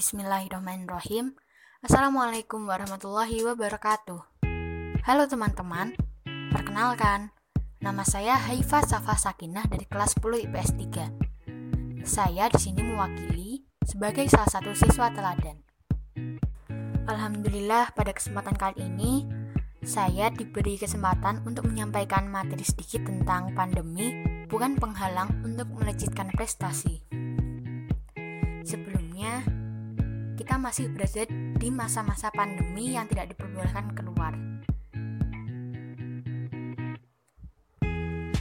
Bismillahirrahmanirrahim. Assalamualaikum warahmatullahi wabarakatuh. Halo teman-teman, perkenalkan, nama saya Haifa Safa Sakinah dari kelas 10 IPS 3. Saya di sini mewakili sebagai salah satu siswa teladan. Alhamdulillah pada kesempatan kali ini saya diberi kesempatan untuk menyampaikan materi sedikit tentang pandemi bukan penghalang untuk melejitkan prestasi. Sebelumnya, kita masih berada di masa-masa pandemi yang tidak diperbolehkan keluar.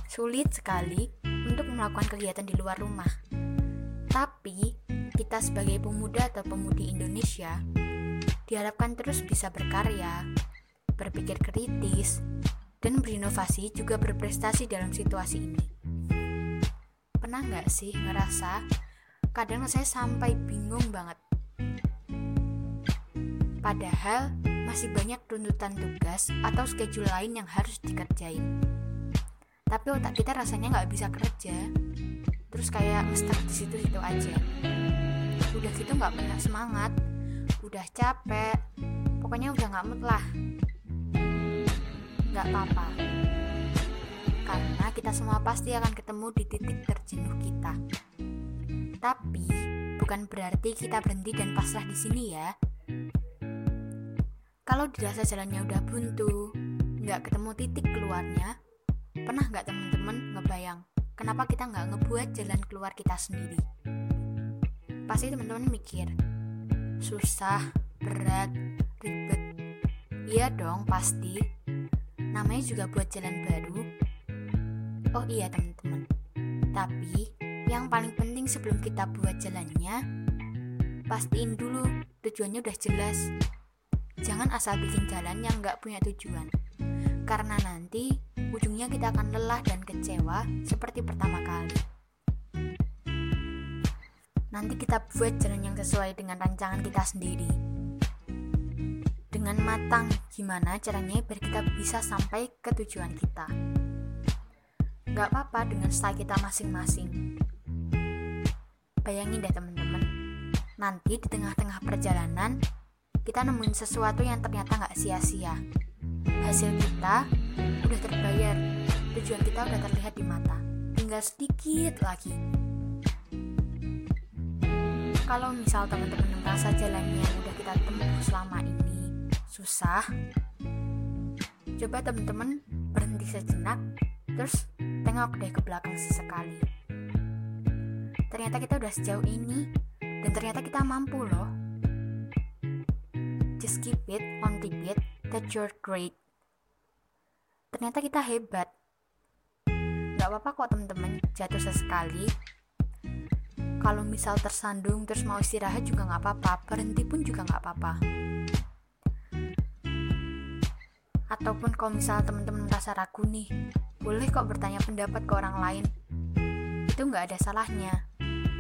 Sulit sekali untuk melakukan kegiatan di luar rumah. Tapi, kita sebagai pemuda atau pemudi Indonesia diharapkan terus bisa berkarya, berpikir kritis, dan berinovasi juga berprestasi dalam situasi ini. Pernah nggak sih ngerasa kadang saya sampai bingung banget? Padahal masih banyak tuntutan tugas atau schedule lain yang harus dikerjain. Tapi otak kita rasanya nggak bisa kerja, terus kayak ngestak di situ-situ aja. Udah gitu nggak punya semangat, udah capek, pokoknya udah nggak mood lah nggak apa-apa. Karena kita semua pasti akan ketemu di titik terjenuh kita. Tapi bukan berarti kita berhenti dan pasrah di sini ya. Kalau dirasa jalannya udah buntu, nggak ketemu titik keluarnya, pernah nggak teman-teman ngebayang kenapa kita nggak ngebuat jalan keluar kita sendiri? Pasti teman-teman mikir, susah, berat, ribet. Iya dong, pasti namanya juga buat jalan baru. Oh iya teman-teman, tapi yang paling penting sebelum kita buat jalannya, pastiin dulu tujuannya udah jelas. Jangan asal bikin jalan yang nggak punya tujuan, karena nanti ujungnya kita akan lelah dan kecewa seperti pertama kali. Nanti kita buat jalan yang sesuai dengan rancangan kita sendiri dengan matang gimana caranya biar kita bisa sampai ke tujuan kita. Gak apa-apa dengan style kita masing-masing. Bayangin deh teman-teman, nanti di tengah-tengah perjalanan kita nemuin sesuatu yang ternyata gak sia-sia. Hasil kita udah terbayar, tujuan kita udah terlihat di mata. Tinggal sedikit lagi. Kalau misal teman-teman merasa jalannya yang udah kita tempuh selama ini susah, coba teman-teman berhenti sejenak, terus tengok deh ke belakang sesekali. Ternyata kita udah sejauh ini, dan ternyata kita mampu loh. Just keep it on the beat that you're great. Ternyata kita hebat. Gak apa-apa kok teman-teman jatuh sesekali. Kalau misal tersandung terus mau istirahat juga gak apa-apa, berhenti pun juga gak apa-apa. Ataupun kalau misalnya teman-teman merasa ragu nih, boleh kok bertanya pendapat ke orang lain. Itu nggak ada salahnya.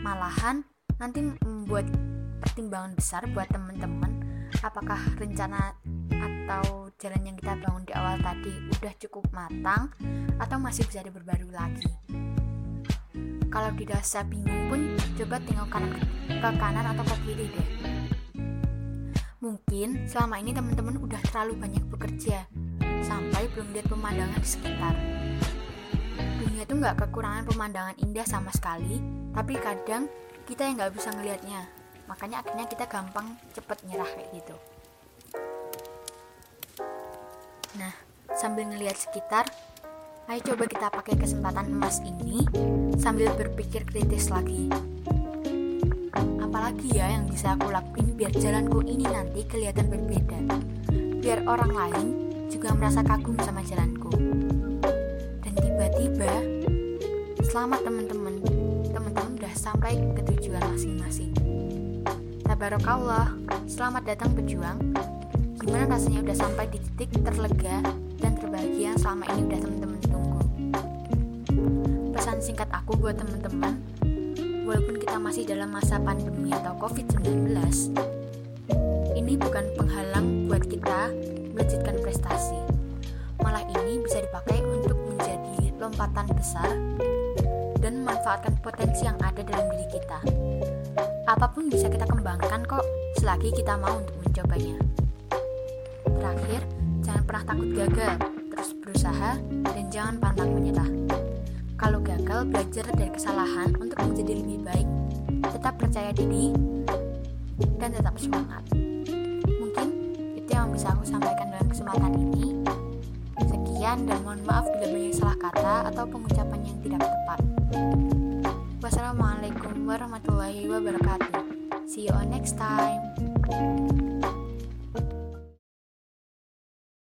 Malahan nanti membuat pertimbangan besar buat teman-teman apakah rencana atau jalan yang kita bangun di awal tadi udah cukup matang atau masih bisa diperbarui lagi. Kalau dirasa bingung pun coba tengok kanan ke kanan atau ke kiri deh. Mungkin selama ini teman-teman udah terlalu banyak bekerja sampai belum lihat pemandangan di sekitar. Dunia itu nggak kekurangan pemandangan indah sama sekali, tapi kadang kita yang nggak bisa ngelihatnya. Makanya akhirnya kita gampang cepet nyerah kayak gitu. Nah, sambil ngelihat sekitar, ayo coba kita pakai kesempatan emas ini sambil berpikir kritis lagi. Apalagi ya yang bisa aku lakuin biar jalanku ini nanti kelihatan berbeda. Biar orang lain juga merasa kagum sama jalanku. Dan tiba-tiba, selamat teman-teman, teman-teman udah sampai ke tujuan masing-masing. Tabarakallah, selamat datang pejuang. Gimana rasanya udah sampai di titik terlega dan terbahagia selama ini udah teman-teman tunggu. Pesan singkat aku buat teman-teman, walaupun kita masih dalam masa pandemi atau COVID-19, ini bukan penghalang buat kita melejitkan prestasi. Malah ini bisa dipakai untuk menjadi lompatan besar dan memanfaatkan potensi yang ada dalam diri kita. Apa pun bisa kita kembangkan kok, selagi kita mau untuk mencobanya. Terakhir, jangan pernah takut gagal, terus berusaha, dan jangan pantang menyerah. Kalau gagal, belajar dari kesalahan untuk menjadi lebih baik, tetap percaya diri, dan tetap semangat. Mungkin itu yang bisa aku sampaikan dalam kesempatan ini. Sekian dan mohon maaf bila banyak salah kata atau pengucapan yang tidak tepat. Wassalamualaikum warahmatullahi wabarakatuh. See you on next time.